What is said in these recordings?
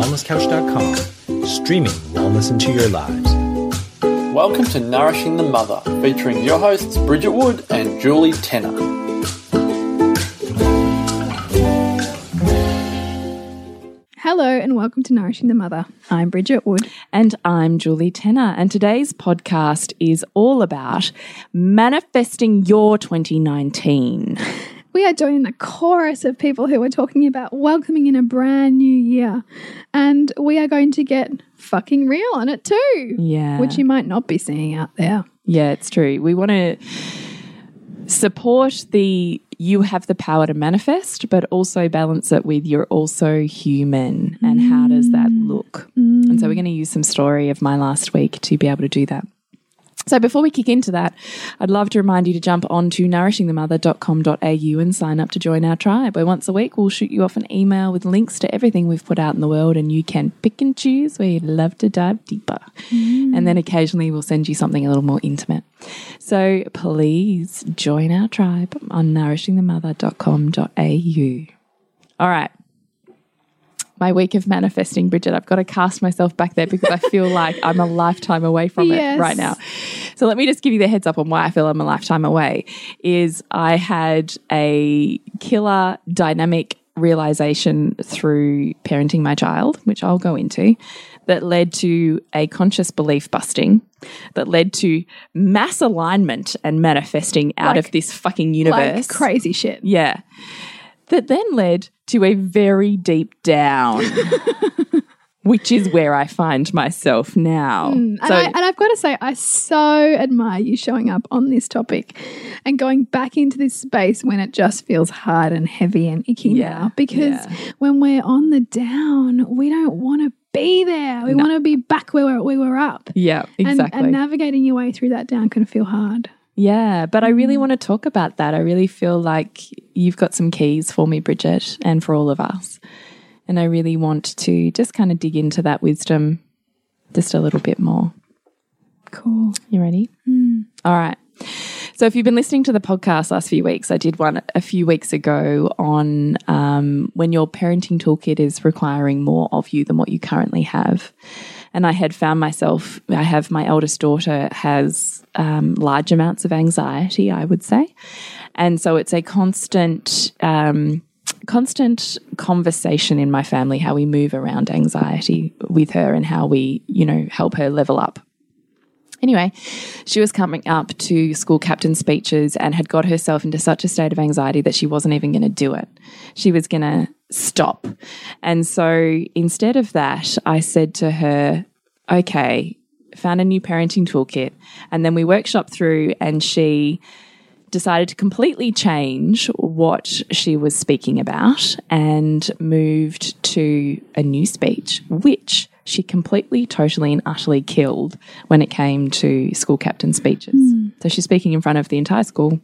wellnesscouch.com, streaming wellness into your lives. Welcome to Nourishing the Mother, featuring your hosts Bridget Wood and Julie Tenner. Hello and welcome to Nourishing the Mother. I'm Bridget Wood. And I'm Julie Tenner. And today's podcast is all about manifesting your 2019. We are joining the chorus of people who are talking about welcoming in a brand new year. And we are going to get fucking real on it too. Yeah. Which you might not be seeing out there. Yeah, it's true. We want to support the you have the power to manifest, but also balance it with you're also human and how does that mm. look? And so we're going to use some story of my last week to be able to do that. So before we kick into that, I'd love to remind you to jump on to nourishingthemother.com.au and sign up to join our tribe, where once a week we'll shoot you off an email with links to everything we've put out in the world, and you can pick and choose where you'd love to dive deeper. Mm. And then occasionally we'll send you something a little more intimate. So please join our tribe on nourishingthemother.com.au. All right my week of manifesting, Bridget. I've got to cast myself back there because I feel like I'm a lifetime away from Yes. it right now. So let me just give you the heads up on why I feel I'm a lifetime away. Is I had a killer dynamic realization through parenting my child, which I'll go into, that led to a conscious belief busting, that led to mass alignment and manifesting out Like- of this fucking universe. Like crazy shit. Yeah. That then led to a very deep down, which is where I find myself now. Hmm. And, I, and I've got to say, I so admire you showing up on this topic and going back into this space when it just feels hard and heavy and icky Yeah, now. Because yeah. when we're on the down, we don't want to be there. We want to be back where we were up. yeah, And, exactly. and navigating your way through that down can feel hard. Yeah, but I really want to talk about that. I really feel like you've got some keys for me, Bridget, and for all of us. And I really want to just kind of dig into that wisdom just a little bit more. Cool. You ready? All right. So, if you've been listening to the podcast last few weeks, I did one a few weeks ago on um, when your parenting toolkit is requiring more of you than what you currently have. And I had found myself, I have my eldest daughter has um, large amounts of anxiety, I would say. And so it's a constant, um, constant conversation in my family how we move around anxiety with her and how we, you know, help her level up. Anyway, she was coming up to school captain speeches and had got herself into such a state of anxiety that she wasn't even going to do it. She was going to stop. And so instead of that, I said to her, okay, found a new parenting toolkit. And then we workshop through, and she decided to completely change what she was speaking about and moved to a new speech, which she completely, totally, and utterly killed when it came to school captain speeches. Hmm. So she's speaking in front of the entire school,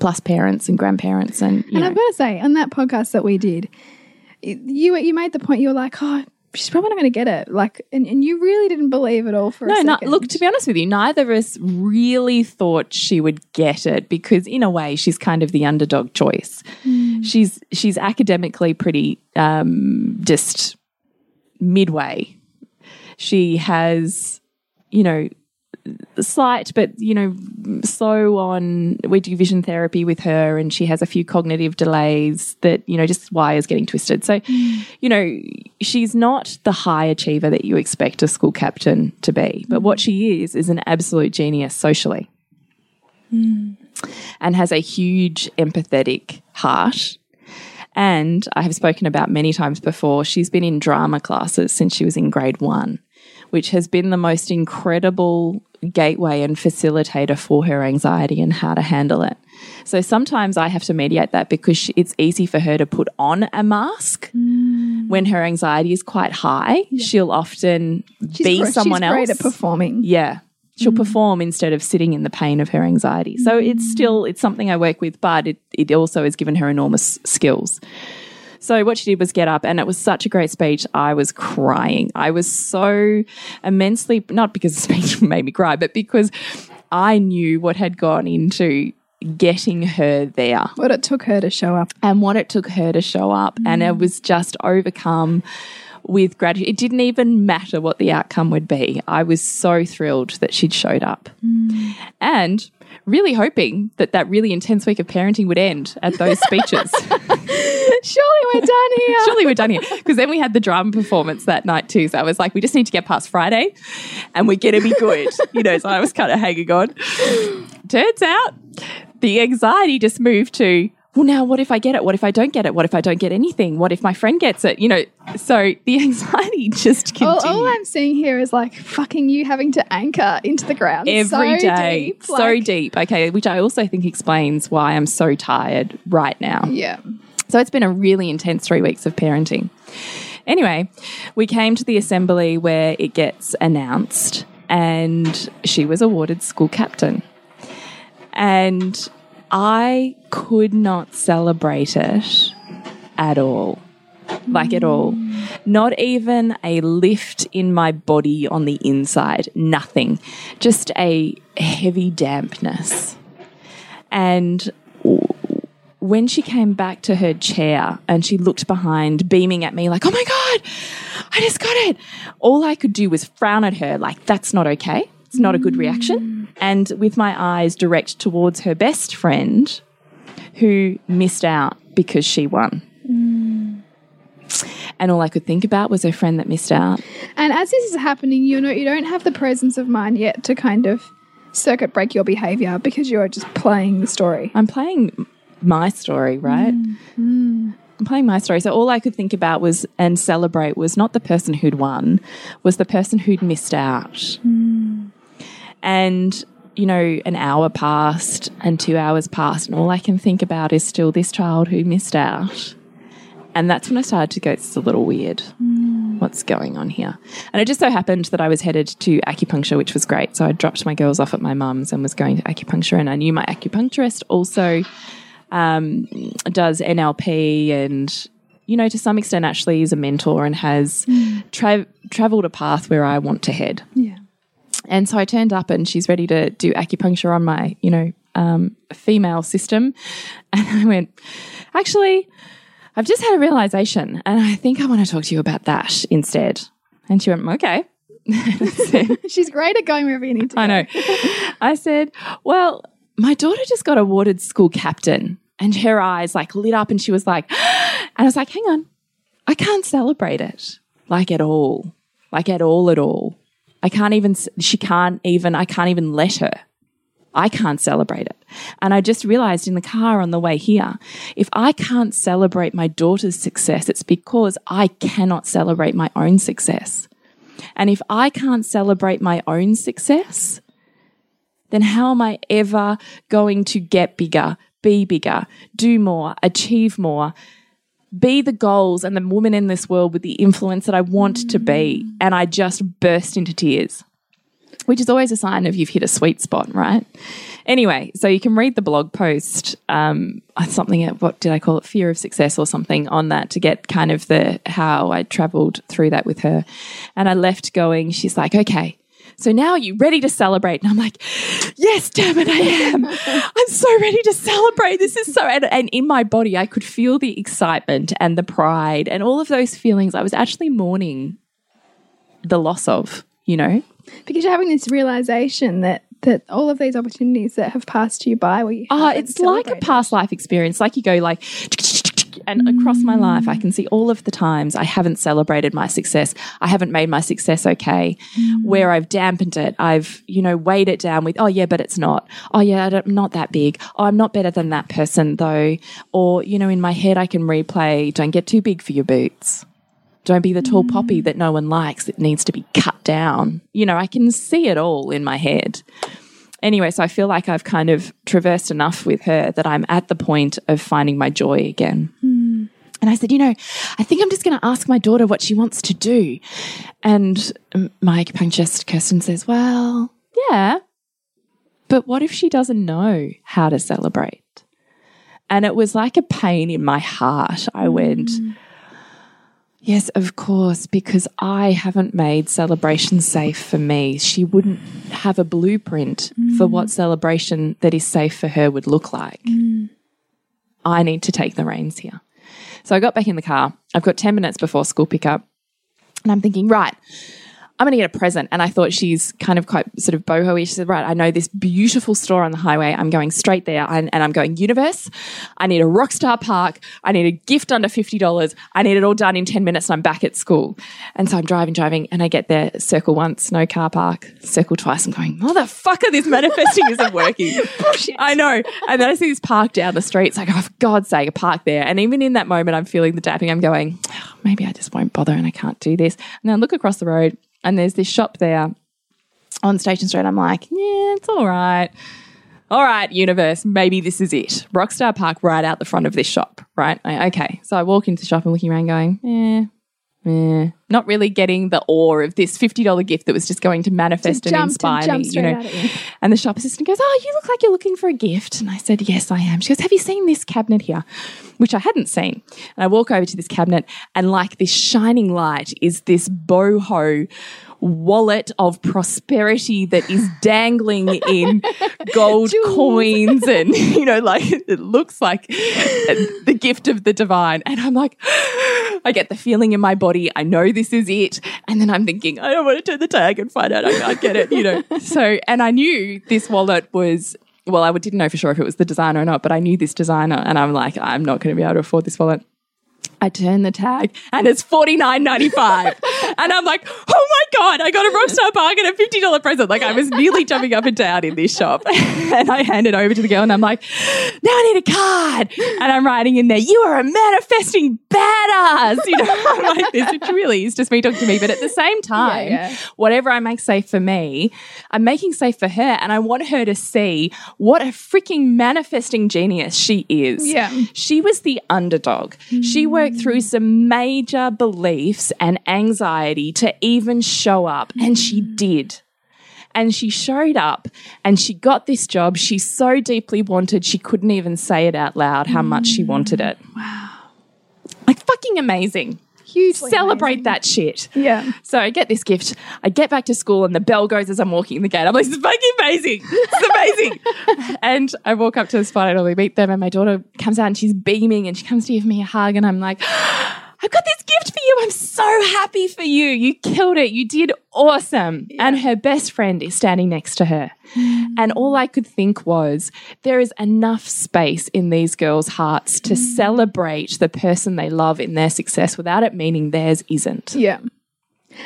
plus parents and grandparents, and And know, I've got to say, on that podcast that we did, you you made the point. You were like, "Oh, she's probably not going to get it." Like, and, and you really didn't believe it all for a No, second. not look. To be honest with you, neither of us really thought she would get it because, in a way, she's kind of the underdog choice. She's she's academically pretty um, just midway. She has, you know, slight but you know slow on. We do vision therapy with her and she has a few cognitive delays that you know just wires getting twisted. So you know she's not the high achiever that you expect a school captain to be but what she is is an absolute genius socially. And has a huge empathetic heart. And I have spoken about many times before, she's been in drama classes since she was in grade one, which has been the most incredible gateway and facilitator for her anxiety and how to handle it. So sometimes I have to mediate that because she, it's easy for her to put on a mask mm. when her anxiety is quite high. She'll often She's be someone else. great at performing. Yeah. She'll mm. perform instead of sitting in the pain of her anxiety. So it's mm. still it's something I work with, but it, it also has given her enormous skills. So what she did was get up and it was such a great speech. I was crying. I was so immensely not because the speech made me cry, but because I knew what had gone into getting her there What it took her to show up. and what it took her to show up. And it was just overcome with gratitude. It didn't even matter what the outcome would be. I was so thrilled that she'd showed up. Mm. And really hoping that that really intense week of parenting would end at those speeches. Surely we're done here. Surely we're done here. Because then we had the drama performance that night too. So I was like, we just need to get past Friday and we're going to be good. you know, so I was kind of hanging on. Turns out the anxiety just moved to, well, now what if I get it? What if I don't get it? What if I don't get anything? What if my friend gets it? You know, so the anxiety just All, all I'm seeing here is like fucking you having to anchor into the ground Every so day, deep, so like- deep. Okay, which I also think explains why I'm so tired right now. Yeah. So it's been a really intense three weeks of parenting. Anyway, we came to the assembly where it gets announced, and she was awarded school captain. And I could not celebrate it at all. Like at all. Not even a lift in my body on the inside. Nothing. Just a heavy dampness. And when she came back to her chair and she looked behind, beaming at me, like, oh my God, I just got it. All I could do was frown at her, like, that's not okay. It's not a good reaction. And with my eyes direct towards her best friend who missed out because she won. And all I could think about was her friend that missed out. And as this is happening, you know you don't have the presence of mind yet to kind of circuit break your behavior because you're just playing the story. I'm playing my story, right? Mm-hmm. I'm playing my story. So all I could think about was and celebrate was not the person who'd won, was the person who'd missed out. Mm. And you know, an hour passed and two hours passed, and all I can think about is still this child who missed out. And that's when I started to go, it's a little weird. What's going on here? And it just so happened that I was headed to acupuncture, which was great. So I dropped my girls off at my mum's and was going to acupuncture. And I knew my acupuncturist also um, does NLP and, you know, to some extent actually is a mentor and has tra- traveled a path where I want to head. Yeah. And so I turned up and she's ready to do acupuncture on my, you know, um, female system. And I went, actually, I've just had a realization and I think I want to talk to you about that instead. And she went, okay. She's great at going wherever you need to. I know. I said, Well, my daughter just got awarded school captain. And her eyes like lit up and she was like, and I was like, hang on, I can't celebrate it like at all. Like at all, at all. I can't even, she can't even, I can't even let her. I can't celebrate it. And I just realized in the car on the way here, if I can't celebrate my daughter's success, it's because I cannot celebrate my own success. And if I can't celebrate my own success, then how am I ever going to get bigger, be bigger, do more, achieve more, be the goals and the woman in this world with the influence that I want to be? Mm. And I just burst into tears, which is always a sign of you've hit a sweet spot, right? Anyway, so you can read the blog post, um, uh, something, uh, what did I call it? Fear of success or something on that to get kind of the how I traveled through that with her. And I left going, she's like, okay, so now are you ready to celebrate? And I'm like, yes, damn it, I am. I'm so ready to celebrate. This is so, and, and in my body, I could feel the excitement and the pride and all of those feelings. I was actually mourning the loss of, you know? Because you're having this realization that that all of these opportunities that have passed you by where you Ah, haven't it's like a past life experience. Like you go like and across my life I can see all of the times I haven't celebrated my success. I haven't made my success okay. Where I've dampened it. I've, you know, weighed it down with, oh yeah, but it's not. Oh yeah, I'm not that big. Oh, I'm not better than that person though. Or, you know, in my head I can replay, don't get too big for your boots. Don't be the tall poppy that no one likes that needs to be cut down. You know, I can see it all in my head anyway, so I feel like I've kind of traversed enough with her that I'm at the point of finding my joy again. Hmm. And I said, you know, I think I'm just going to ask my daughter what she wants to do. And my acupuncturist, Kirsten, says, well, yeah, but what if she doesn't know how to celebrate? And it was like a pain in my heart. I went, hmm. Yes, of course, because I haven't made celebration safe for me. She wouldn't have a blueprint for what mm. celebration that is safe for her would look like. Mm. I need to take the reins here. So I got back in the car. I've got 10 minutes before school pickup. And I'm thinking, right, I'm going to get a present. And I thought she's kind of quite sort of boho She said, right, I know this beautiful store on the highway. I'm going straight there and, and I'm going universe. I need a Rockstar Park. I need a gift under $50. I need it all done in 10 minutes and I'm back at school. And so I'm driving, driving and I get there, circle once, no car park, circle twice. I'm going, motherfucker, this manifesting isn't working. I know. And then I see this park down the street. It's like, oh, for God's sake, a park there. And even in that moment, I'm feeling the dapping. I'm going, oh, maybe I just won't bother and I can't do this. And then I look across the road and there's this shop there on Station Street. I'm like, yeah, it's all right. All right, universe, maybe this is it. Rockstar Park right out the front of this shop, right? Okay. So I walk into the shop and looking around going, yeah, yeah. Not really getting the awe of this $50 gift that was just going to manifest Just and jumped and inspire me. You know. you. And the shop assistant goes, Oh, you look like you're looking for a gift. And I said, Yes, I am. She goes, Have you seen this cabinet here? Which I hadn't seen. And I walk over to this cabinet, and like this shining light is this boho wallet of prosperity that is dangling in gold Jewels. coins and you know like it looks like the gift of the divine. And i'm like i get the feeling in my body i know this is it. And then i'm thinking i don't want to turn the tag and find out i can't get it you know. So and i knew this wallet was well i didn't know for sure if it was the designer or not but i knew this designer and i'm like i'm not going to be able to afford this wallet I turn the tag and it's forty nine ninety five, and I'm like, oh my god, I got a Rockstar and a fifty dollar present. Like I was nearly jumping up and down in this shop, and I hand it over to the girl, and I'm like, now I need a card, and I'm writing in there, you are a manifesting badass. You know, I'm like this, which really is just me talking to me, but at the same time, yeah. whatever I make safe for me, I'm making safe for her, and I want her to see what a freaking manifesting genius she is. Yeah. She was the underdog. She mm. worked through some major beliefs and anxiety to even show up, and she did. And she showed up and she got this job she so deeply wanted, she couldn't even say it out loud how much she wanted it. Wow. Like fucking amazing. Hugely Celebrate amazing. that shit. Yeah. So I get this gift. I get back to school and the bell goes as I'm walking in the gate. I'm like, this is fucking amazing. It's amazing. and I walk up to the spot and we meet them and my daughter comes out and she's beaming and she comes to give me a hug and I'm like, I've got this gift for you. I'm so happy for you. You killed it. You did awesome. And her best friend is standing next to her. Mm. And all I could think was, there is enough space in these girls' hearts to mm. celebrate the person they love in their success without it meaning theirs isn't. Yeah.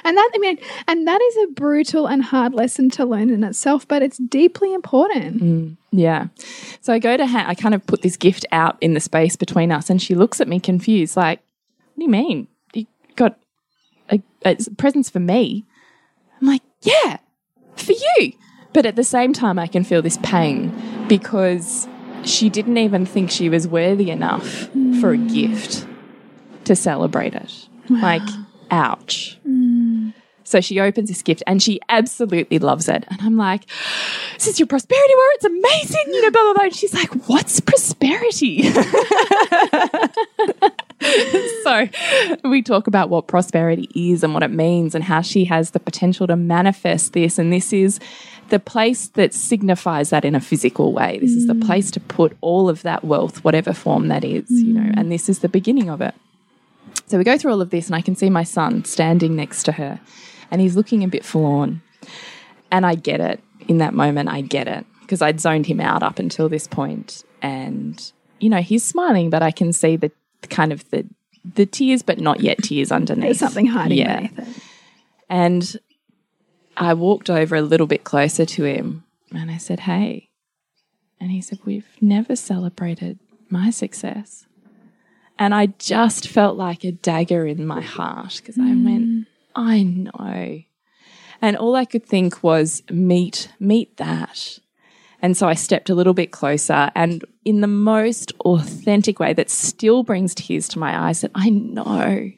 And that I mean, and that is a brutal and hard lesson to learn in itself, but it's deeply important. Mm. Yeah. So I go to ha- I kind of put this gift out in the space between us, and she looks at me confused, like, "What do you mean? You got a, a presents for me?" I'm like, "Yeah, for you." But at the same time, I can feel this pain because she didn't even think she was worthy enough for a gift to celebrate it. Like, ouch. So she opens this gift and she absolutely loves it. And I'm like, this is your prosperity word. It's amazing. You know, blah, blah, blah. And she's like, what's prosperity? so we talk about what prosperity is and what it means and how she has the potential to manifest this. And this is the place that signifies that in a physical way. This is the mm. place to put all of that wealth, whatever form that is, you know, mm. and this is the beginning of it. So we go through all of this, and I can see my son standing next to her, and he's looking a bit forlorn. And I get it in that moment, I get it because I'd zoned him out up until this point, and you know he's smiling, but I can see the kind of the the tears, but not yet tears underneath. There's something hiding Yeah. beneath it. And I walked over a little bit closer to him and I said, Hey. And he said, We've never celebrated my success. And I just felt like a dagger in my heart because I mm. went, I know. And all I could think was, meet, meet that. And so I stepped a little bit closer and in the most authentic way that still brings tears to my eyes, said, I know.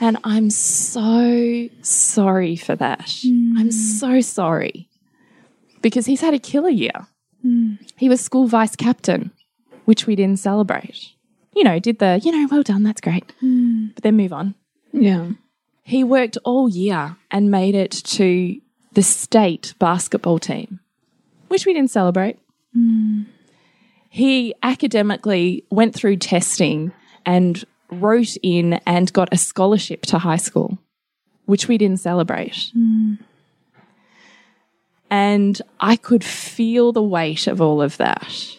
And I'm so sorry for that. I'm mm. so sorry. Because he's had a killer year. Mm. He was school vice captain, which we didn't celebrate. You know, did the, you know, well done, that's great. Mm. But then move on. Yeah. He worked all year and made it to the state basketball team, which we didn't celebrate. He academically went through testing and wrote in and got a scholarship to high school, which we didn't celebrate. And I could feel the weight of all of that.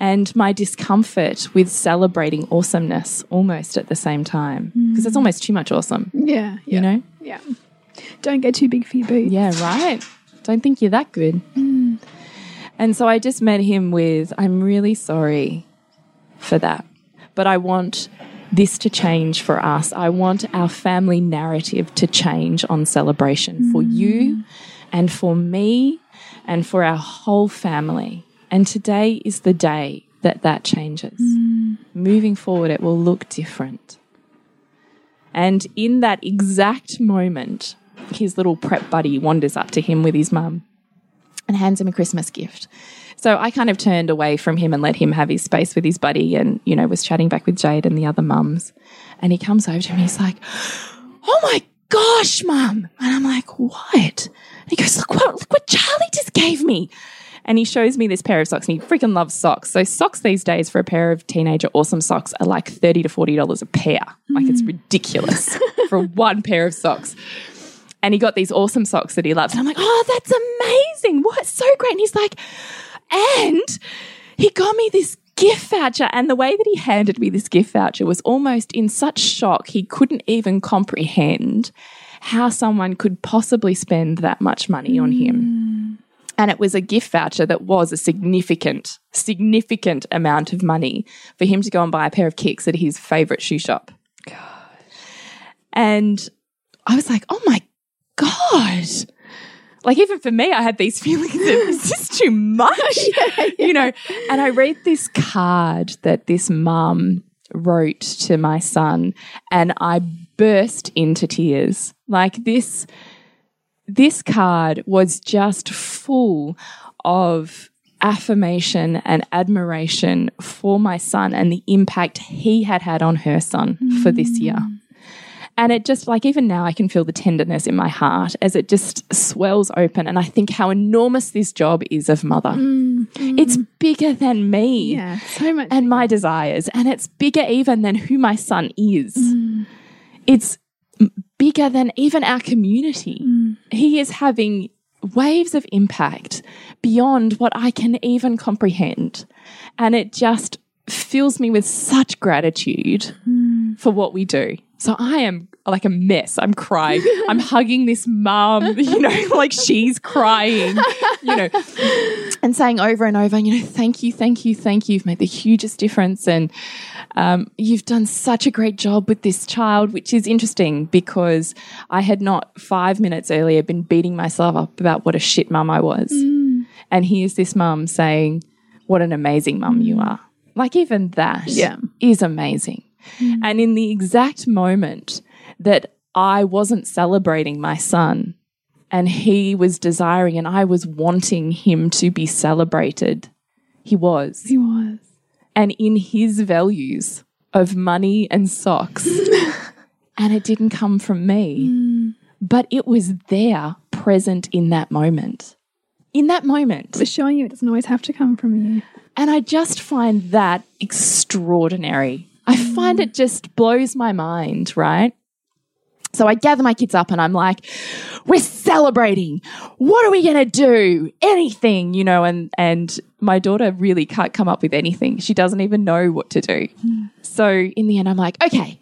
And my discomfort with celebrating awesomeness almost at the same time. Because it's almost too much awesome, Yeah. you know? Yeah. Don't get too big for your boots. Yeah, right. Don't think you're that good. Mm. And so I just met him with, I'm really sorry for that. But I want this to change for us. I want our family narrative to change on celebration for mm. you and for me and for our whole family. And today is the day that that changes. Mm. Moving forward, it will look different. And in that exact moment, his little prep buddy wanders up to him with his mum and hands him a Christmas gift. So I kind of turned away from him and let him have his space with his buddy and, you know, was chatting back with Jade and the other mums. And he comes over to me, he's like, Oh my gosh, mum. And I'm like, What? And he goes, Look what, look what Charlie just gave me. And he shows me this pair of socks and he freaking loves socks. So socks these days for a pair of teenager awesome socks are like 30 to $40 a pair. Like it's mm. ridiculous for one pair of socks and he got these awesome socks that he loves. And I'm like, oh, that's amazing. What? So great. And he's like, and he got me this gift voucher. And the way that he handed me this gift voucher was almost in such shock, he couldn't even comprehend how someone could possibly spend that much money on him. Mm. And it was a gift voucher that was a significant, significant amount of money for him to go and buy a pair of kicks at his favorite shoe shop. And I was like, oh my God. Like, even for me, I had these feelings of, is this too much? You know, and I read this card that this mum wrote to my son, and I burst into tears. Like, this, this card was just full of affirmation and admiration for my son and the impact he had had on her son for this year. Mm. And it just like even now I can feel the tenderness in my heart as it just swells open. And I think how enormous this job is of mother. Mm-hmm. It's bigger than me Yeah. So much. and my desires. And it's bigger even than who my son is. Mm. It's bigger than even our community. Mm. He is having waves of impact beyond what I can even comprehend. And it just fills me with such gratitude mm. For what we do. So I am like a mess. I'm crying. I'm hugging this mum, you know, like she's crying, you know, and saying over and over, you know, thank you, thank you, thank you. You've made the hugest difference. And um, you've done such a great job with this child, which is interesting because I had not five minutes earlier been beating myself up about what a shit mum I was. And here's this mum saying, what an amazing mum you are. Like, even that is Yeah. Amazing. And in the exact moment that I wasn't celebrating my son and he was desiring and I was wanting him to be celebrated, he was. he was. And in his values of money and socks, and it didn't come from me, mm. but it was there present in that moment. In that moment. It's showing you it doesn't always have to come from you. And I just find that extraordinary. I find it just blows my mind, right? So I gather my kids up and I'm like, we're celebrating. What are we going to do? Anything, you know, and and my daughter really can't come up with anything. She doesn't even know what to do. So in the end I'm like, okay.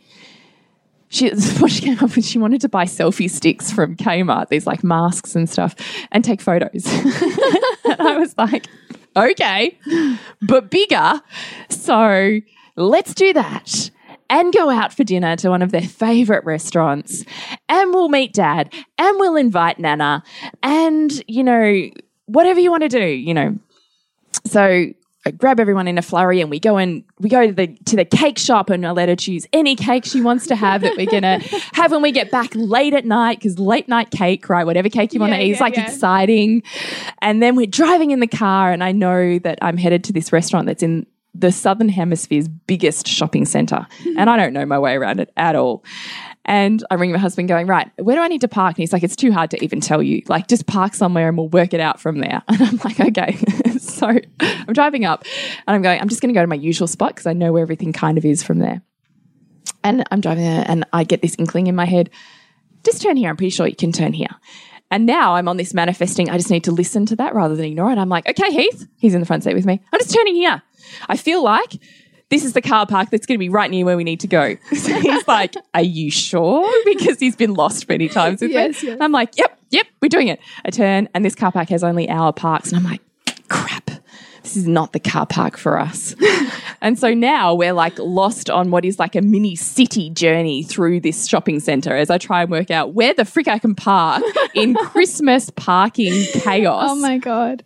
She what she came up with, she wanted to buy selfie sticks from Kmart, these like masks and stuff, and take photos. and I was like, okay, but bigger. So let's do that and go out for dinner to one of their favorite restaurants. And we'll meet dad and we'll invite Nana and, you know, whatever you want to do, you know. So I grab everyone in a flurry and we go and we go to the to the cake shop and I let her choose any cake she wants to have that we're gonna have when we get back late at night because late night cake, right? Whatever cake you want to Yeah, eat, it's yeah, like yeah. exciting. And then we're driving in the car and I know that I'm headed to this restaurant that's in the Southern Hemisphere's biggest shopping center. and I don't know my way around it at all. And I ring my husband going, right, where do I need to park? And he's like, it's too hard to even tell you. Like, just park somewhere and we'll work it out from there. And I'm like, okay. so I'm driving up and I'm going, I'm just going to go to my usual spot because I know where everything kind of is from there. And I'm driving there and I get this inkling in my head. just turn here. I'm pretty sure you can turn here. And now I'm on this manifesting. I just need to listen to that rather than ignore it. I'm like, okay, Heath, he's in the front seat with me. I'm just turning here. I feel like this is the car park that's going to be right near where we need to go. So he's like, are you sure? Because he's been lost many times with Yes, me. yes. I'm like, yep, yep, we're doing it. I turn and this car park has only our parks. And I'm like, crap, this is not the car park for us. and so now we're like lost on what is like a mini city journey through this shopping center as I try and work out where the frick I can park in Christmas parking chaos. Oh my god.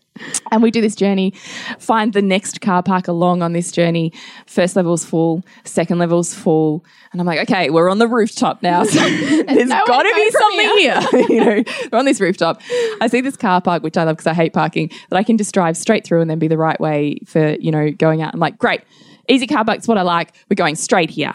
And we do this journey, find the next car park along on this journey. First level's full, second level's full. And I'm like, okay, we're on the rooftop now. So there's nowhere got to be something here. you know, we're on this rooftop. I see this car park, which I love because I hate parking, that I can just drive straight through and then be the right way for, you know, going out. I'm like, great, easy car park's what I like. We're going straight here.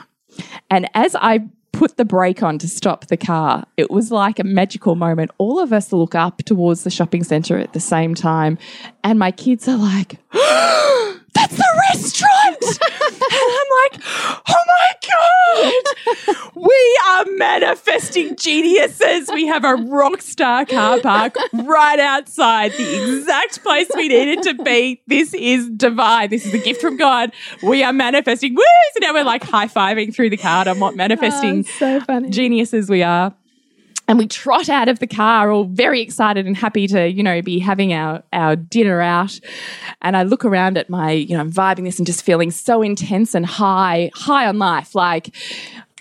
And as I put the brake on to stop the car, it was like a magical moment. All of us look up towards the shopping center at the same time, and my kids are like, oh, That's the restaurant! and I'm like, Oh my God! We are manifesting geniuses. We have a rock star car park right outside the exact place we needed to be. This is divine. This is a gift from God. We are manifesting. Woo! So now we're like high fiving through the card on what manifesting Oh, so funny. geniuses we are. And we trot out of the car, all very excited and happy to, you know, be having our, our dinner out. And I look around at my, you know, I'm vibing this and just feeling so intense and high, high on life. Like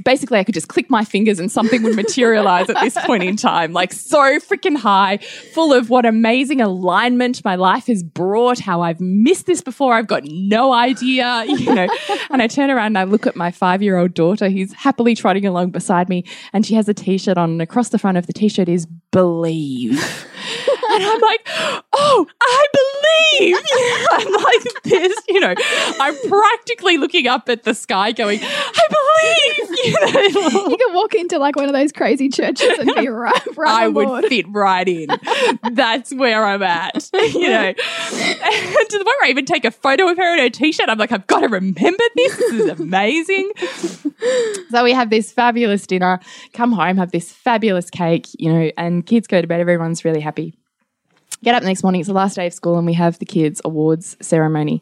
basically I could just click my fingers and something would materialize at this point in time. Like so freaking high, full of what amazing alignment my life has brought, how I've missed this before. I've got no idea, you know. and I turn around and I look at my five year old daughter who's happily trotting along beside me and she has a t shirt on and across the front of the t shirt is believe. and I'm like, oh, I believe. I'm like this, you know. I'm practically looking up at the sky going, I. You could walk into like one of those crazy churches and be right, right I would fit right in. That's where I'm at, you know. And to the point where I even take a photo of her in her t-shirt. I'm like, I've got to remember this. This is amazing. so we have this fabulous dinner. Come home, have this fabulous cake, you know, and kids go to bed. Everyone's really happy. Get up the next morning. It's the last day of school, and we have the kids' awards ceremony.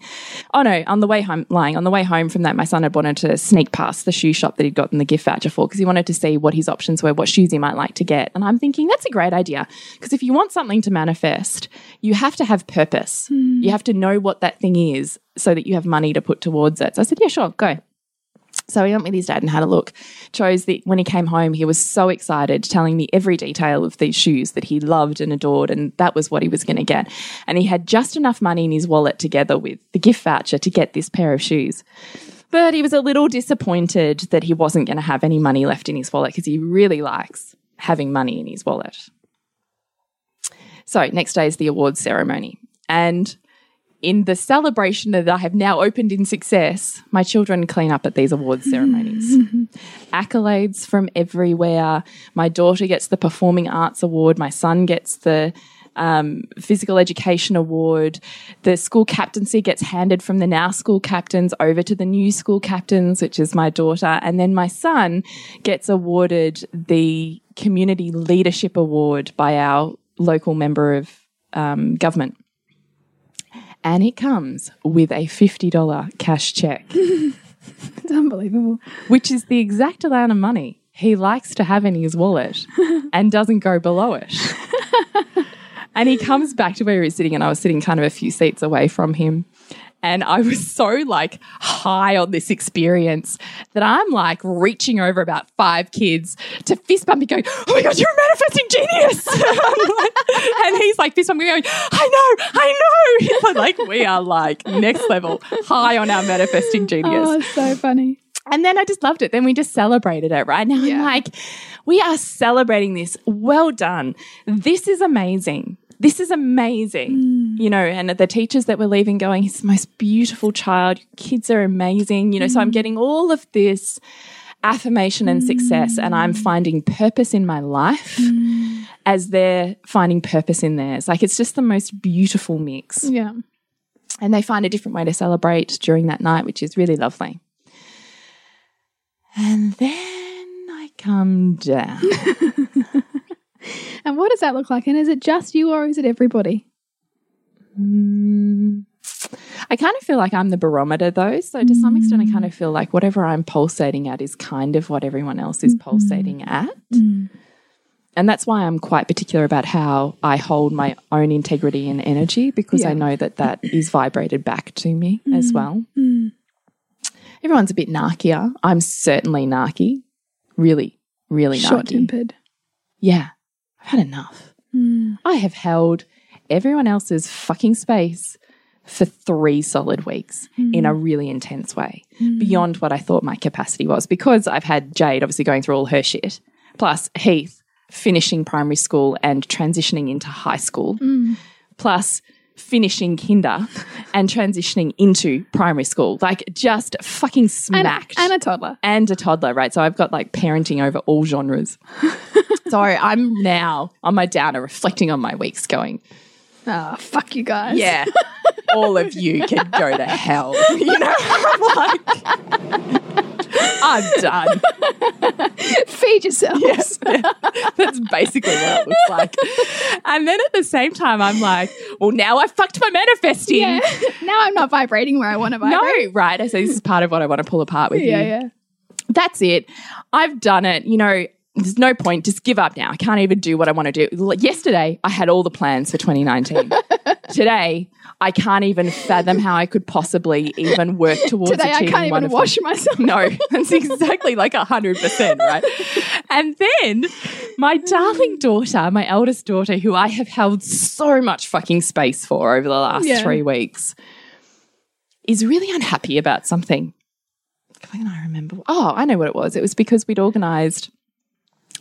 Oh no! On the way home, lying on the way home from that, my son had wanted to sneak past the shoe shop that he'd gotten the gift voucher for because he wanted to see what his options were, what shoes he might like to get. And I'm thinking that's a great idea because if you want something to manifest, you have to have purpose. Hmm. You have to know what that thing is so that you have money to put towards it. So I said, yeah, sure, go. So he went with his dad and had a look. Chose the when he came home, he was so excited, telling me every detail of these shoes that he loved and adored, and that was what he was going to get. And he had just enough money in his wallet together with the gift voucher to get this pair of shoes. But he was a little disappointed that he wasn't going to have any money left in his wallet because he really likes having money in his wallet. So next day is the awards ceremony. And in the celebration that I have now opened in success, my children clean up at these awards ceremonies. Accolades from everywhere. My daughter gets the Performing Arts Award. My son gets the um, Physical Education Award. The school captaincy gets handed from the now school captains over to the new school captains, which is my daughter. And then my son gets awarded the Community Leadership Award by our local member of um, government and it comes with a $50 cash check, It's unbelievable. which is the exact amount of money he likes to have in his wallet and doesn't go below it. and he comes back to where he was sitting, and I was sitting kind of a few seats away from him. And I was so like high on this experience that I'm like reaching over about five kids to fist bump me going, Oh my God, you're a manifesting genius. Like- and he's like fist bumping me going, I know, I know. It's like we are like next level high on our manifesting genius. Oh, so funny. And then I just loved it. Then we just celebrated it, right? Now I'm like, we are celebrating this. Well done. This is amazing. This is amazing. Mm. You know, and the teachers that were leaving going, he's the most beautiful child. Your kids are amazing. You know, so I'm mm. getting all of this affirmation and success, and I'm mm. finding purpose in my life as they're finding purpose in theirs. Like it's just the most beautiful mix Yeah. and they find a different way to celebrate during that night, which is really lovely. And then I come down. what does that look like? And is it just you or is it everybody? Mm. I kind of feel like I'm the barometer though. So to some extent, I kind of feel like whatever I'm pulsating at is kind of what everyone else is mm-hmm. pulsating at. Mm. And that's why I'm quite particular about how I hold my own integrity and energy because I know that that is vibrated back to me as mm-hmm. well. Mm. Everyone's a bit narkier. I'm certainly narky. Really, really Short narky. tempered. Yeah, I've had enough. Hmm. I have held everyone else's fucking space for three solid weeks in a hmm. really intense way, hmm. beyond what I thought my capacity was. Because I've had Jade obviously going through all her shit, plus Heath finishing primary school and transitioning into high school, plus finishing kinder and transitioning into primary school. Like just fucking And, smacked and a toddler. and a toddler, right? So I've got like parenting over all genres. so I'm now on my downer, reflecting on my weeks, going, Oh, fuck you guys. yeah, all of you can go to hell. You know, I'm like, I'm done. Feed yourselves. Yes. That's basically what it looks like. And then at the same time, I'm like, well, now I fucked my manifesting. Yeah. now I'm not vibrating where I want to No, vibrate. right. So say this is part of what I want to pull apart with you. Yeah, yeah. that's it. I've done it. You know, there's no point. Just give up now. I can't even do what I want to do. Yesterday, I had all the plans for 2019. Today, I can't even fathom how I could possibly even work towards Today I achieving can't one even wash them. myself. No, that's exactly like 100%, right? And then my darling daughter, my eldest daughter, who I have held so much fucking space for over the last Yeah. three weeks, is really unhappy about something. Can I remember? Oh, I know what it was. It was because we'd organised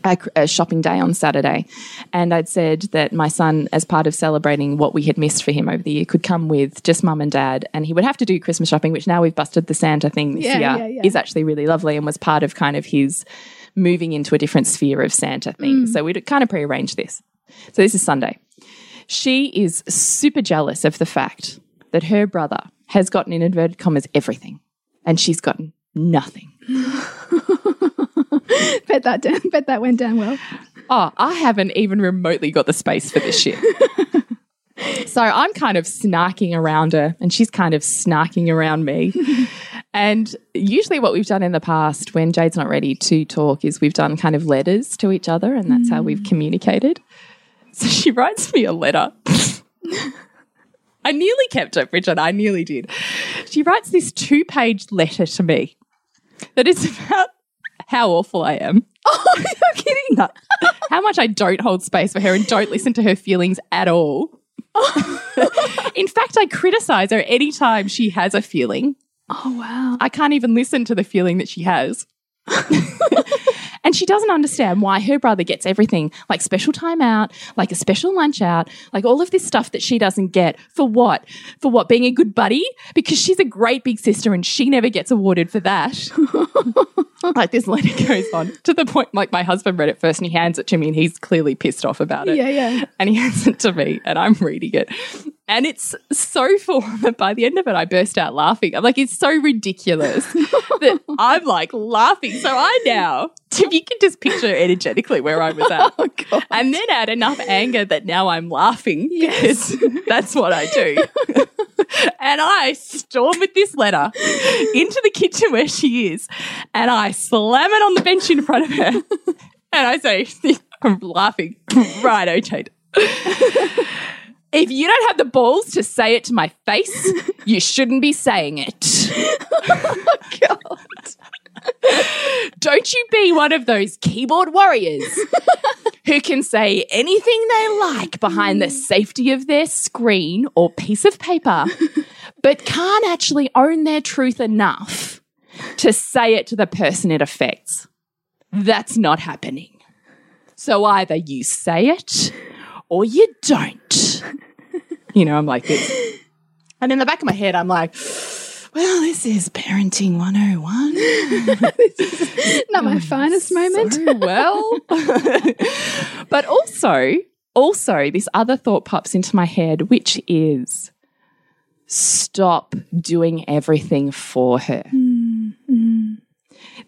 a, a shopping day on Saturday, and I'd said that my son, as part of celebrating what we had missed for him over the year, could come with just mum and dad, and he would have to do Christmas shopping, which now we've busted the Santa thing this Yeah, year yeah, yeah. is actually really lovely and was part of kind of his moving into a different sphere of Santa thing. Mm. So we'd kind of prearranged this. So this is Sunday. She is super jealous of the fact that her brother has gotten in inverted commas everything, and she's gotten nothing. bet that down, bet that went down well. Oh, I haven't even remotely got the space for this shit. so I'm kind of snarking around her, and she's kind of snarking around me. and usually, what we've done in the past when Jade's not ready to talk is we've done kind of letters to each other, and that's how we've mm. communicated. So she writes me a letter. I nearly kept it, Bridget. I nearly did. She writes this two page letter to me that is about how awful I am. Oh, you're kidding. how much I don't hold space for her and don't listen to her feelings at all. In fact, I criticize her anytime she has a feeling. Oh, wow. I can't even listen to the feeling that she has. and she doesn't understand why her brother gets everything like special time out, like a special lunch out, like all of this stuff that she doesn't get. For what? For what? Being a good buddy? Because she's a great big sister and she never gets awarded for that. like this letter goes on to the point like my husband read it first and he hands it to me and he's clearly pissed off about it. Yeah, yeah. And he hands it to me and I'm reading it. And it's so full that by the end of it, I burst out laughing. I'm like, it's so ridiculous that I'm like laughing. So I now, if you can just picture energetically where I was at. Oh, God. And then add enough anger that now I'm laughing because that's what I do. and I storm with this letter into the kitchen where she is and I slam it on the bench in front of her. And I say, I'm laughing. Right, okay. If you don't have the balls to say it to my face, you shouldn't be saying it. Don't you be one of those keyboard warriors who can say anything they like behind the mm. safety of their screen or piece of paper, but can't actually own their truth enough to say it to the person it affects. That's not happening. So either you say it or you don't. You know, I'm like this. And in the back of my head, I'm like, well, this is parenting 101. Not my finest moment. So well. but also, also, this other thought pops into my head, which is stop doing everything for her. Mm-hmm.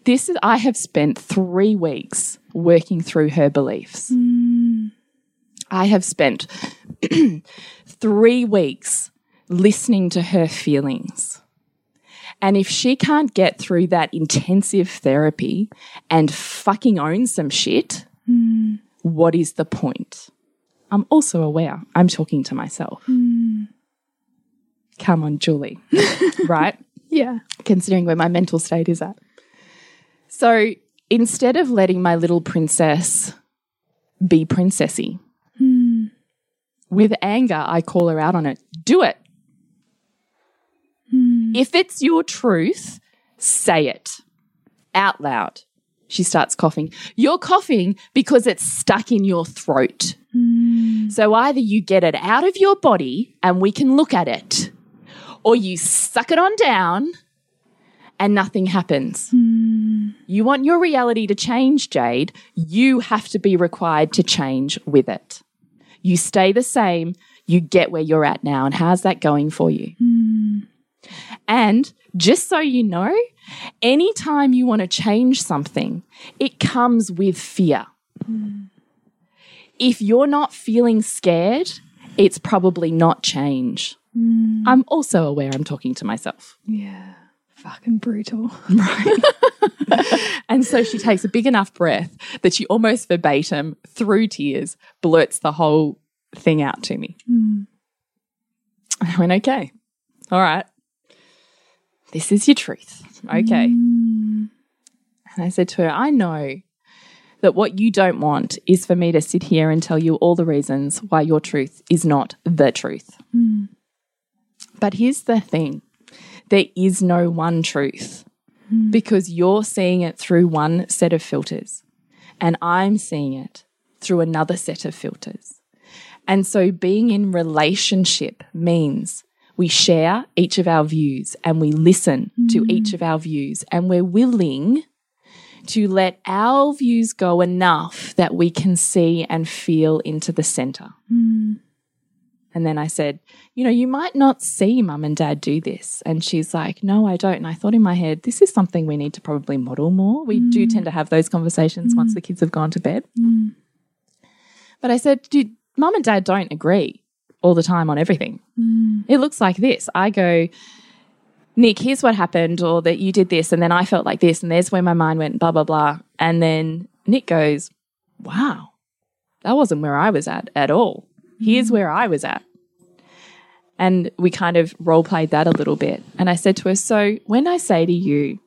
This is, I have spent three weeks working through her beliefs. Mm. I have spent three weeks listening to her feelings. And if she can't get through that intensive therapy and fucking own some shit, hmm. what is the point? I'm also aware I'm talking to myself. Hmm. Come on, Julie. right? Yeah. Considering where my mental state is at. So instead of letting my little princess be princessy, with anger, I call her out on it. Do it. Hmm. If it's your truth, say it out loud. She starts coughing. You're coughing because it's stuck in your throat. Hmm. So either you get it out of your body and we can look at it, or you suck it on down and nothing happens. Hmm. You want your reality to change, Jade. You have to be required to change with it. You stay the same, you get where you're at now. And how's that going for you? Hmm. And just so you know, anytime you want to change something, it comes with fear. Hmm. If you're not feeling scared, it's probably not change. Hmm. I'm also aware I'm talking to myself. Yeah. Fucking brutal. And so she takes a big enough breath that she almost verbatim, through tears, blurts the whole thing out to me. Hmm. I went, okay, all right. This is your truth. Okay. Hmm. And I said to her, I know that what you don't want is for me to sit here and tell you all the reasons why your truth is not the truth. Hmm. But here's the thing there is no one truth hmm. because you're seeing it through one set of filters and I'm seeing it through another set of filters. And so being in relationship means we share each of our views and we listen to hmm. each of our views and we're willing to let our views go enough that we can see and feel into the center. Hmm. And then I said, You know, you might not see mum and dad do this. And she's like, No, I don't. And I thought in my head, this is something we need to probably model more. We do mm. tend to have those conversations mm. once the kids have gone to bed. Mm. But I said, Dude, mum and dad don't agree all the time on everything. It looks like this. I go, Nick, here's what happened, or that you did this, and then I felt like this, and there's where my mind went, blah, blah, blah. And then Nick goes, Wow, that wasn't where I was at at all. Here's where I was at. And we kind of role played that a little bit. And I said to her, So when I say to you,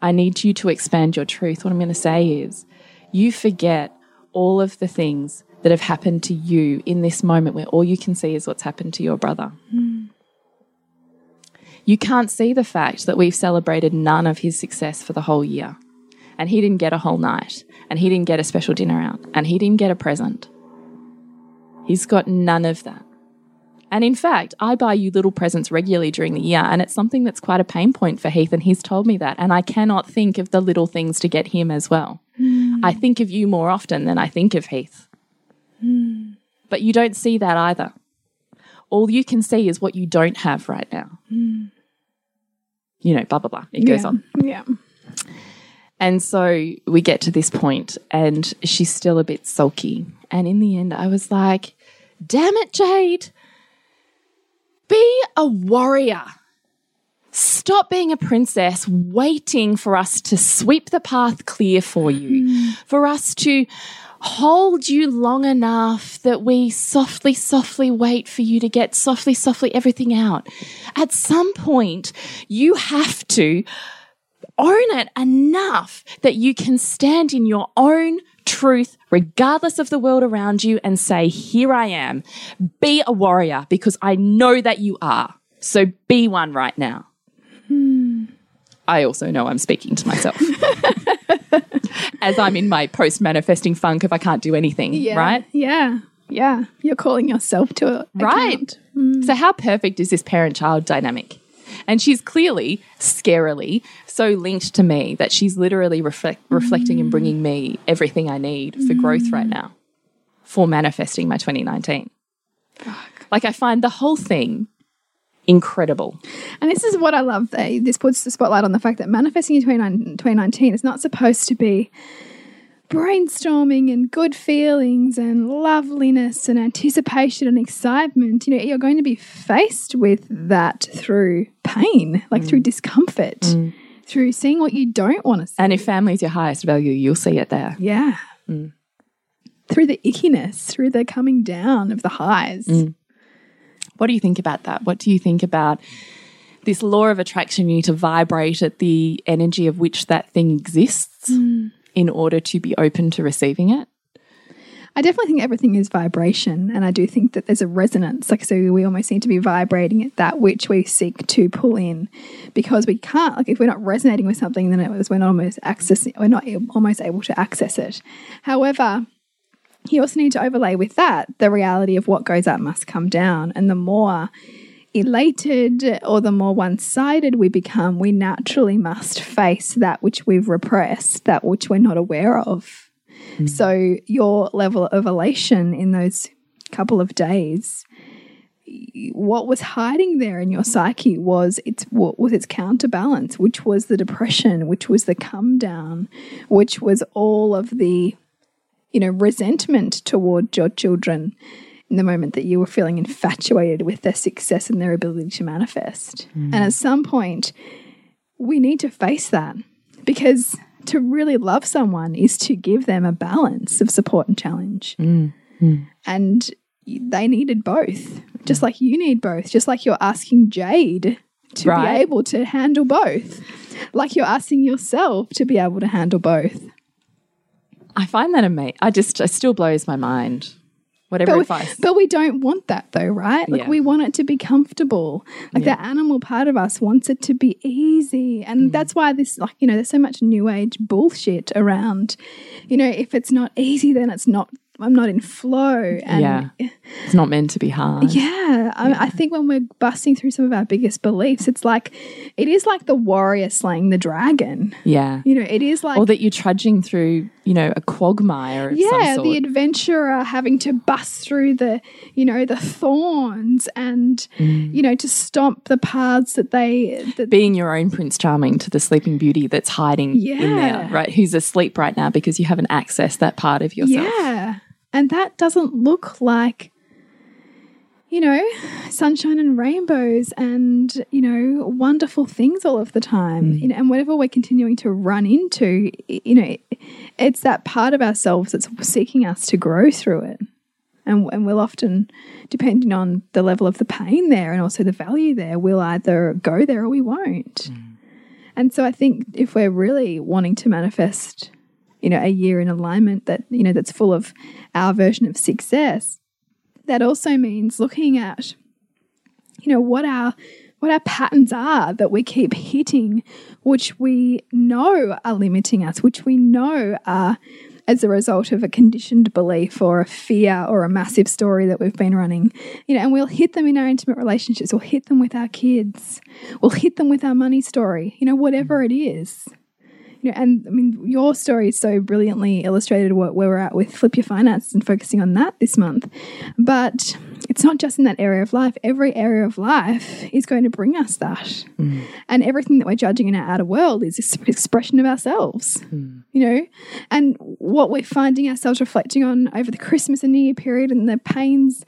I need you to expand your truth, what I'm going to say is, you forget all of the things that have happened to you in this moment where all you can see is what's happened to your brother. Hmm. You can't see the fact that we've celebrated none of his success for the whole year. And he didn't get a whole night. And he didn't get a special dinner out. And he didn't get a present. He's got none of that. And in fact, I buy you little presents regularly during the year, and it's something that's quite a pain point for Heath, and he's told me that. And I cannot think of the little things to get him as well. Hmm. I think of you more often than I think of Heath. Hmm. But you don't see that either. All you can see is what you don't have right now. Hmm. You know, blah, blah, blah. It goes on. Yeah. And so we get to this point, and she's still a bit sulky. And in the end, I was like, damn it, Jade. Be a warrior. Stop being a princess, waiting for us to sweep the path clear for you, hmm. for us to hold you long enough that we softly, softly wait for you to get softly, softly everything out. At some point, you have to own it enough that you can stand in your own truth, regardless of the world around you, and say, Here I am. Be a warrior because I know that you are. So be one right now. Hmm. I also know I'm speaking to myself. As I'm in my post manifesting funk if I can't do anything, Yeah. right? Yeah. Yeah. You're calling yourself to it. Right. Hmm. So, how perfect is this parent child dynamic? And she's clearly, scarily, so linked to me that she's literally reflect, reflecting and bringing me everything I need for growth right now, for manifesting my 2019. Like, I find the whole thing incredible. And this is what I love. This puts the spotlight on the fact that manifesting in 2019 is not supposed to be brainstorming and good feelings and loveliness and anticipation and excitement, you know, you're going to be faced with that through pain, like mm. through discomfort, mm. through seeing what you don't want to see. And if family is your highest value, you'll see it there. yeah. Mm. Through the ickiness, through the coming down of the highs. What do you think about that? What do you think about this law of attraction? You need to vibrate at the energy of which that thing exists in order to be open to receiving it. I definitely think everything is vibration, and I do think that there's a resonance. Like, so we almost need to be vibrating at that which we seek to pull in, because we can't. Like, if we're not resonating with something, then it was we're not almost accessing. We're not almost able to access it. However, you also need to overlay with that the reality of what goes up must come down, and the more elated or the more one sided we become, we naturally must face that which we've repressed, that which we're not aware of. Mm. So your level of elation in those couple of days, what was hiding there in your psyche was its what was its counterbalance, which was the depression, which was the come down, which was all of the you know resentment toward your children the moment that you were feeling infatuated with their success and their ability to manifest. Hmm. And at some point, we need to face that because to really love someone is to give them a balance of support and challenge. Hmm. Hmm. And they needed both, just like you need both, just like you're asking Jade to Right. be able to handle both, like you're asking yourself to be able to handle both. I find that amazing. I just, it still blows my mind. Whatever But we, advice. but we don't want that though, right? Like Yeah. we want it to be comfortable. Like the animal part of us wants it to be easy. And Mm. that's why this like, you know, there's so much new age bullshit around, you know, if it's not easy, then it's not I'm not in flow. And yeah. It's not meant to be hard. yeah, I, I think when we're busting through some of our biggest beliefs, it's like it is like the warrior slaying the dragon. Yeah. You know, it is like Or that you're trudging through, you know, a quagmire of yeah, the adventurer having to bust through the, you know, the thorns and, Mm. you know, to stomp the paths that they that Being your own Prince Charming to the sleeping beauty that's hiding in there, right? Who's asleep right now because you haven't accessed that part of yourself. Yeah. And that doesn't look like, you know, sunshine and rainbows and, you know, wonderful things all of the time. Mm. You know, and whatever we're continuing to run into, you know, it's that part of ourselves that's seeking us to grow through it. And, and we'll often, depending on the level of the pain there and also the value there, we'll either go there or we won't. Mm. And so I think if we're really wanting to manifest you know a year in alignment that you know that's full of our version of success that also means looking at you know what our what our patterns are that we keep hitting which we know are limiting us which we know are as a result of a conditioned belief or a fear or a massive story that we've been running. You know and we'll hit them in our intimate relationships. We'll hit them with our kids. We'll hit them with our money story. You know whatever it is you know, and I mean, your story is so brilliantly illustrated what where we're at with Flip Your Finance and focusing on that this month. But it's not just in that area of life. Every area of life is going to bring us that. Mm. And everything that we're judging in our outer world is this expression of ourselves, mm. you know? And what we're finding ourselves reflecting on over the Christmas and New Year period and the pains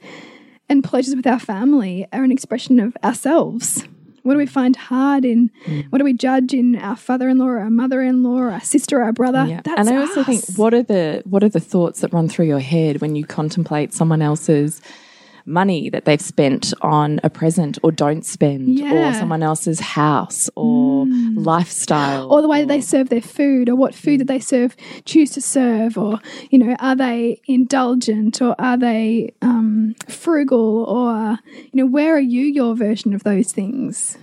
and pleasures with our family are an expression of ourselves. What do we find hard in? Mm. What do we judge in our father-in-law, or our mother-in-law, or our sister, or our brother? Yeah. That's and I also us. think what are the what are the thoughts that run through your head when you contemplate someone else's money that they've spent on a present or don't spend or someone else's house or lifestyle or the way that they serve their food, or what food that they serve, choose to serve, or you know, are they indulgent, or are they um, frugal, or you know, where are you your version of those things?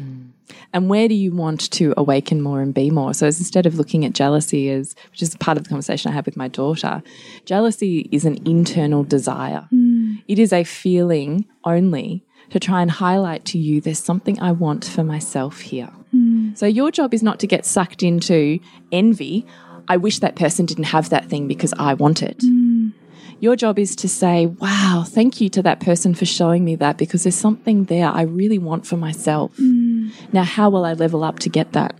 And where do you want to awaken more and be more? So instead of looking at jealousy as which is part of the conversation i have with my daughter jealousy is an internal desire. Mm. It is a feeling only to try and highlight to you there's something i want for myself here. Mm. So your job is not to get sucked into envy. I wish that person didn't have that thing because i want it mm. Your job is to say, wow, thank you to that person for showing me that because there's something there I really want for myself. Mm. Now, how will I level up to get that?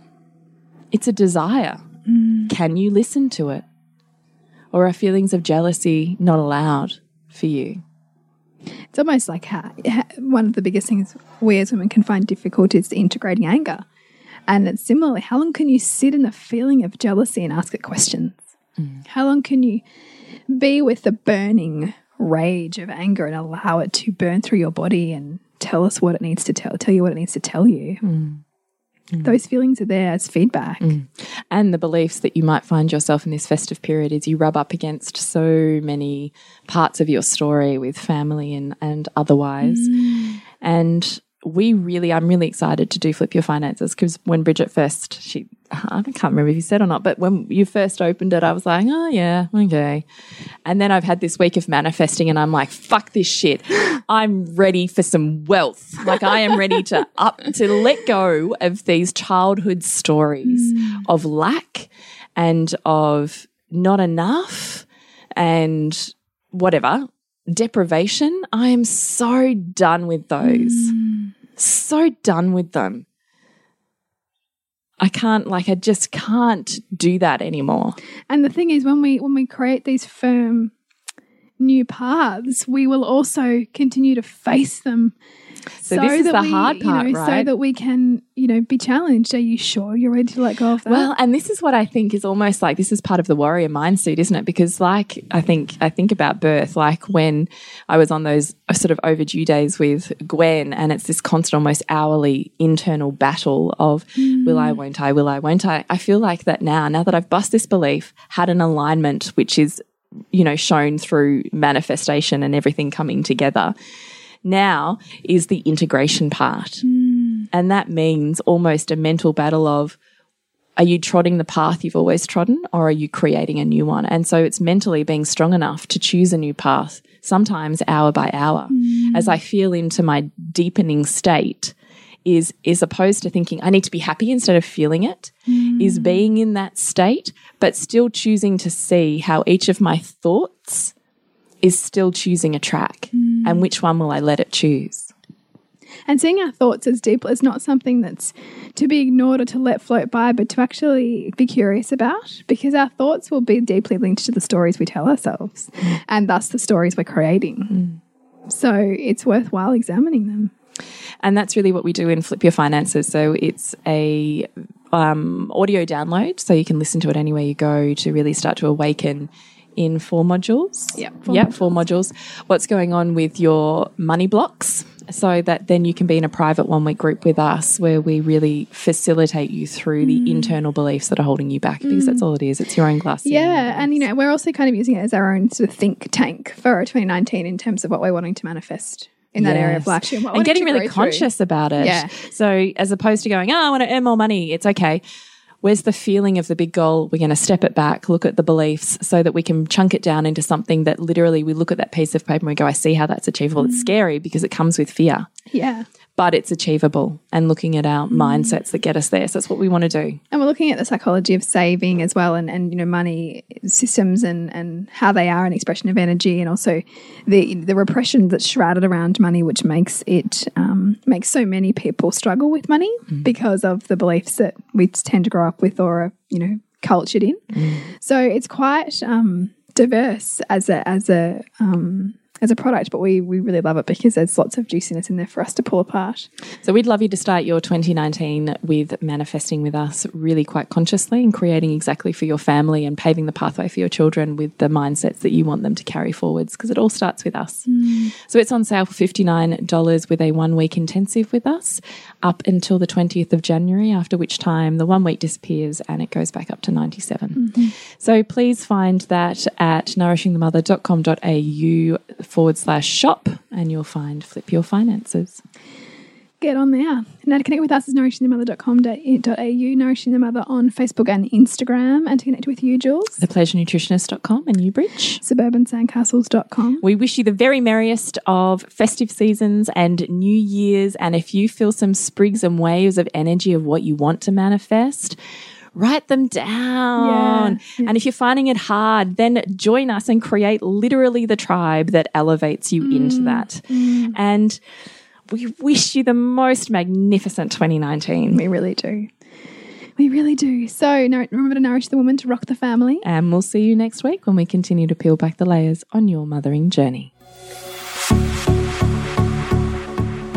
It's a desire. Mm. Can you listen to it? Or are feelings of jealousy not allowed for you? It's almost like how, how- one of the biggest things we as women can find difficult is integrating anger. And it's similarly, how long can you sit in the feeling of jealousy and ask it questions? Mm. How long can you be with the burning rage of anger and allow it to burn through your body and tell us what it needs to tell, tell you what it needs to tell you? Mm. Mm. Those feelings are there as feedback. Mm. and the beliefs that you might find yourself in this festive period is you rub up against so many parts of your story with family and, and otherwise. And we really, I'm really excited to do Flip Your Finances because when Bridget first, she, I can't remember if you said or not, but when you first opened it, I was like, oh, yeah, okay. And then I've had this week of manifesting and I'm like, fuck this shit. I'm ready for some wealth. Like I am ready to up, to let go of these childhood stories hmm. of lack and of not enough and whatever deprivation. I am so done with those. Hmm. So done with them. I can't like I just can't do that anymore. And the thing is, when we when we create these firm new paths, we will also continue to face them. So this is that the we, hard you part, know, So that we can, you know, be challenged. Are you sure you're ready to let go of that? Well, and this is what I think is almost like this is part of the warrior mindset, isn't it? Because like I think I think about birth, like when I was on those uh, sort of overdue days with Gwen, and it's this constant, almost hourly internal battle of will I, mm. won't I, will I, won't I. I feel like that now. Now that I've bust this belief, had an alignment which is you know shown through manifestation and everything coming together. Now is the integration part. Hmm. And that means almost a mental battle of are you trotting the path you've always trodden or are you creating a new one? And so it's mentally being strong enough to choose a new path, sometimes hour by hour, hmm. as I feel into my deepening state. Is, is opposed to thinking I need to be happy instead of feeling it, hmm. is being in that state, but still choosing to see how each of my thoughts is still choosing a track mm. and which one will I let it choose. and seeing our thoughts as deep is not something that's to be ignored or to let float by, but to actually be curious about, because our thoughts will be deeply linked to the stories we tell ourselves, mm. and thus the stories we're creating. Mm. So it's worthwhile examining them. and that's really what we do in Flip Your Finances. So it's a um, audio download, so you can listen to it anywhere you go to really start to awaken in four modules. Yeah, four yep, four modules. What's going on with your money blocks? So that then you can be in a private one week group with us where we really facilitate you through the mm. internal beliefs that are holding you back because that's mm. all it is. It's your own glass. Yeah, and you know, we're also kind of using it as our own sort of think tank for 2019 in terms of what we're wanting to manifest in that area of life. We're and getting really grow through. conscious about it. Yeah. So as opposed to going, oh, I want to earn more money, it's okay. Where's the feeling of the big goal? We're going to step it back, look at the beliefs so that we can chunk it down into something that literally we look at that piece of paper and we go, I see how that's achievable. Mm. It's scary because it comes with fear, Yeah. but it's achievable. And looking at Mm. our mindsets that get us there. So that's what we want to do. And we're looking at the psychology of saving as well and, and you know, money systems and, and how they are an expression of energy and also the the repression that's shrouded around money, which makes it um, makes so many people struggle with money because of the beliefs that we tend to grow up with or are, you know, cultured in. So it's quite um, diverse as a as a um, as a product, but we we really love it because there's lots of juiciness in there for us to pull apart. So we'd love you to start your 2019 with manifesting with us really quite consciously and creating exactly for your family and paving the pathway for your children with the mindsets that you want them to carry forwards because it all starts with us. Mm. So it's on sale for $59 with a one week intensive with us up until the 20th of January, after which time the one week disappears and it goes back up to 97. Mm-hmm. So please find that at nourishingthemother.com.au forward slash shop and you'll find Flip Your Finances. Get on there. Now to connect with us is nourishingthemother.com.au, Nourishing the Mother on Facebook and Instagram. And to connect with you, Jules, thepleasurenutritionist.com and you Bridge. suburbansandcastles.com. We wish you the very merriest of festive seasons and New Year's. And if you feel some sprigs and waves of energy of what you want to manifest, write them down. Yeah, And if you're finding it hard, then join us and create literally the tribe that elevates you into mm, that. Mm. And we wish you the most magnificent 2019. We really do. We really do. So remember to nourish the woman to rock the family. And we'll see you next week when we continue to peel back the layers on your mothering journey.